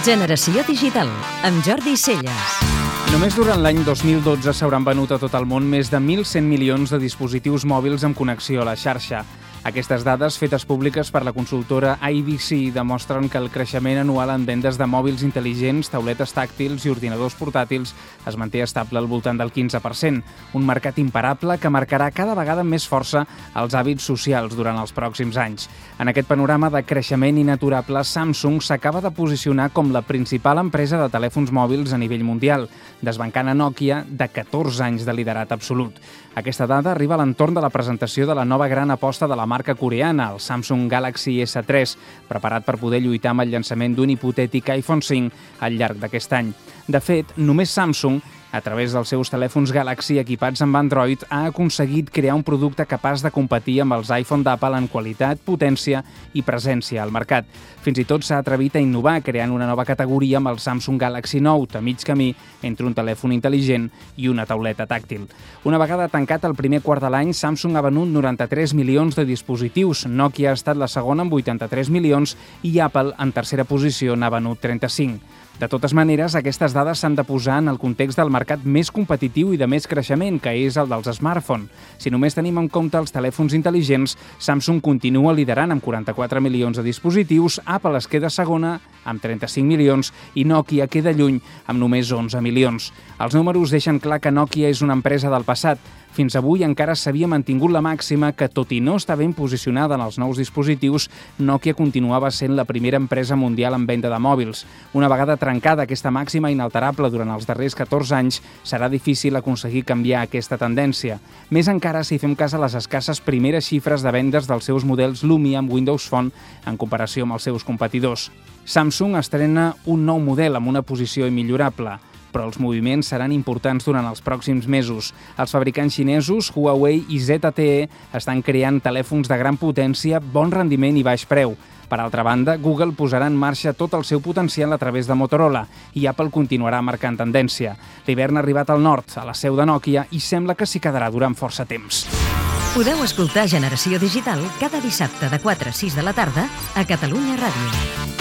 Generació Digital, amb Jordi Celles. Només durant l'any 2012 s'hauran venut a tot el món més de 1.100 milions de dispositius mòbils amb connexió a la xarxa. Aquestes dades, fetes públiques per la consultora IDC, demostren que el creixement anual en vendes de mòbils intel·ligents, tauletes tàctils i ordinadors portàtils es manté estable al voltant del 15%, un mercat imparable que marcarà cada vegada més força els hàbits socials durant els pròxims anys. En aquest panorama de creixement inaturable, Samsung s'acaba de posicionar com la principal empresa de telèfons mòbils a nivell mundial, desbancant a Nokia de 14 anys de liderat absolut. Aquesta dada arriba a l'entorn de la presentació de la nova gran aposta de la marca coreana, el Samsung Galaxy S3, preparat per poder lluitar amb el llançament d'un hipotètic iPhone 5 al llarg d'aquest any. De fet, només Samsung a través dels seus telèfons Galaxy equipats amb Android, ha aconseguit crear un producte capaç de competir amb els iPhone d'Apple en qualitat, potència i presència al mercat. Fins i tot s'ha atrevit a innovar creant una nova categoria amb el Samsung Galaxy Note, a mig camí entre un telèfon intel·ligent i una tauleta tàctil. Una vegada tancat el primer quart de l'any, Samsung ha venut 93 milions de dispositius, Nokia ha estat la segona amb 83 milions i Apple, en tercera posició, n'ha venut 35. De totes maneres, aquestes dades s'han de posar en el context del mercat més competitiu i de més creixement, que és el dels smartphones. Si només tenim en compte els telèfons intel·ligents, Samsung continua liderant amb 44 milions de dispositius, Apple es queda segona amb 35 milions i Nokia queda lluny amb només 11 milions. Els números deixen clar que Nokia és una empresa del passat, fins avui encara s'havia mantingut la màxima que, tot i no estar ben posicionada en els nous dispositius, Nokia continuava sent la primera empresa mundial en venda de mòbils. Una vegada trencada aquesta màxima inalterable durant els darrers 14 anys, serà difícil aconseguir canviar aquesta tendència. Més encara si fem cas a les escasses primeres xifres de vendes dels seus models Lumia amb Windows Phone en comparació amb els seus competidors. Samsung estrena un nou model amb una posició immillorable – però els moviments seran importants durant els pròxims mesos. Els fabricants xinesos Huawei i ZTE estan creant telèfons de gran potència, bon rendiment i baix preu. Per altra banda, Google posarà en marxa tot el seu potencial a través de Motorola i Apple continuarà marcant tendència. L'hivern ha arribat al nord, a la seu de Nokia, i sembla que s'hi quedarà durant força temps. Podeu escoltar Generació Digital cada dissabte de 4 a 6 de la tarda a Catalunya Ràdio.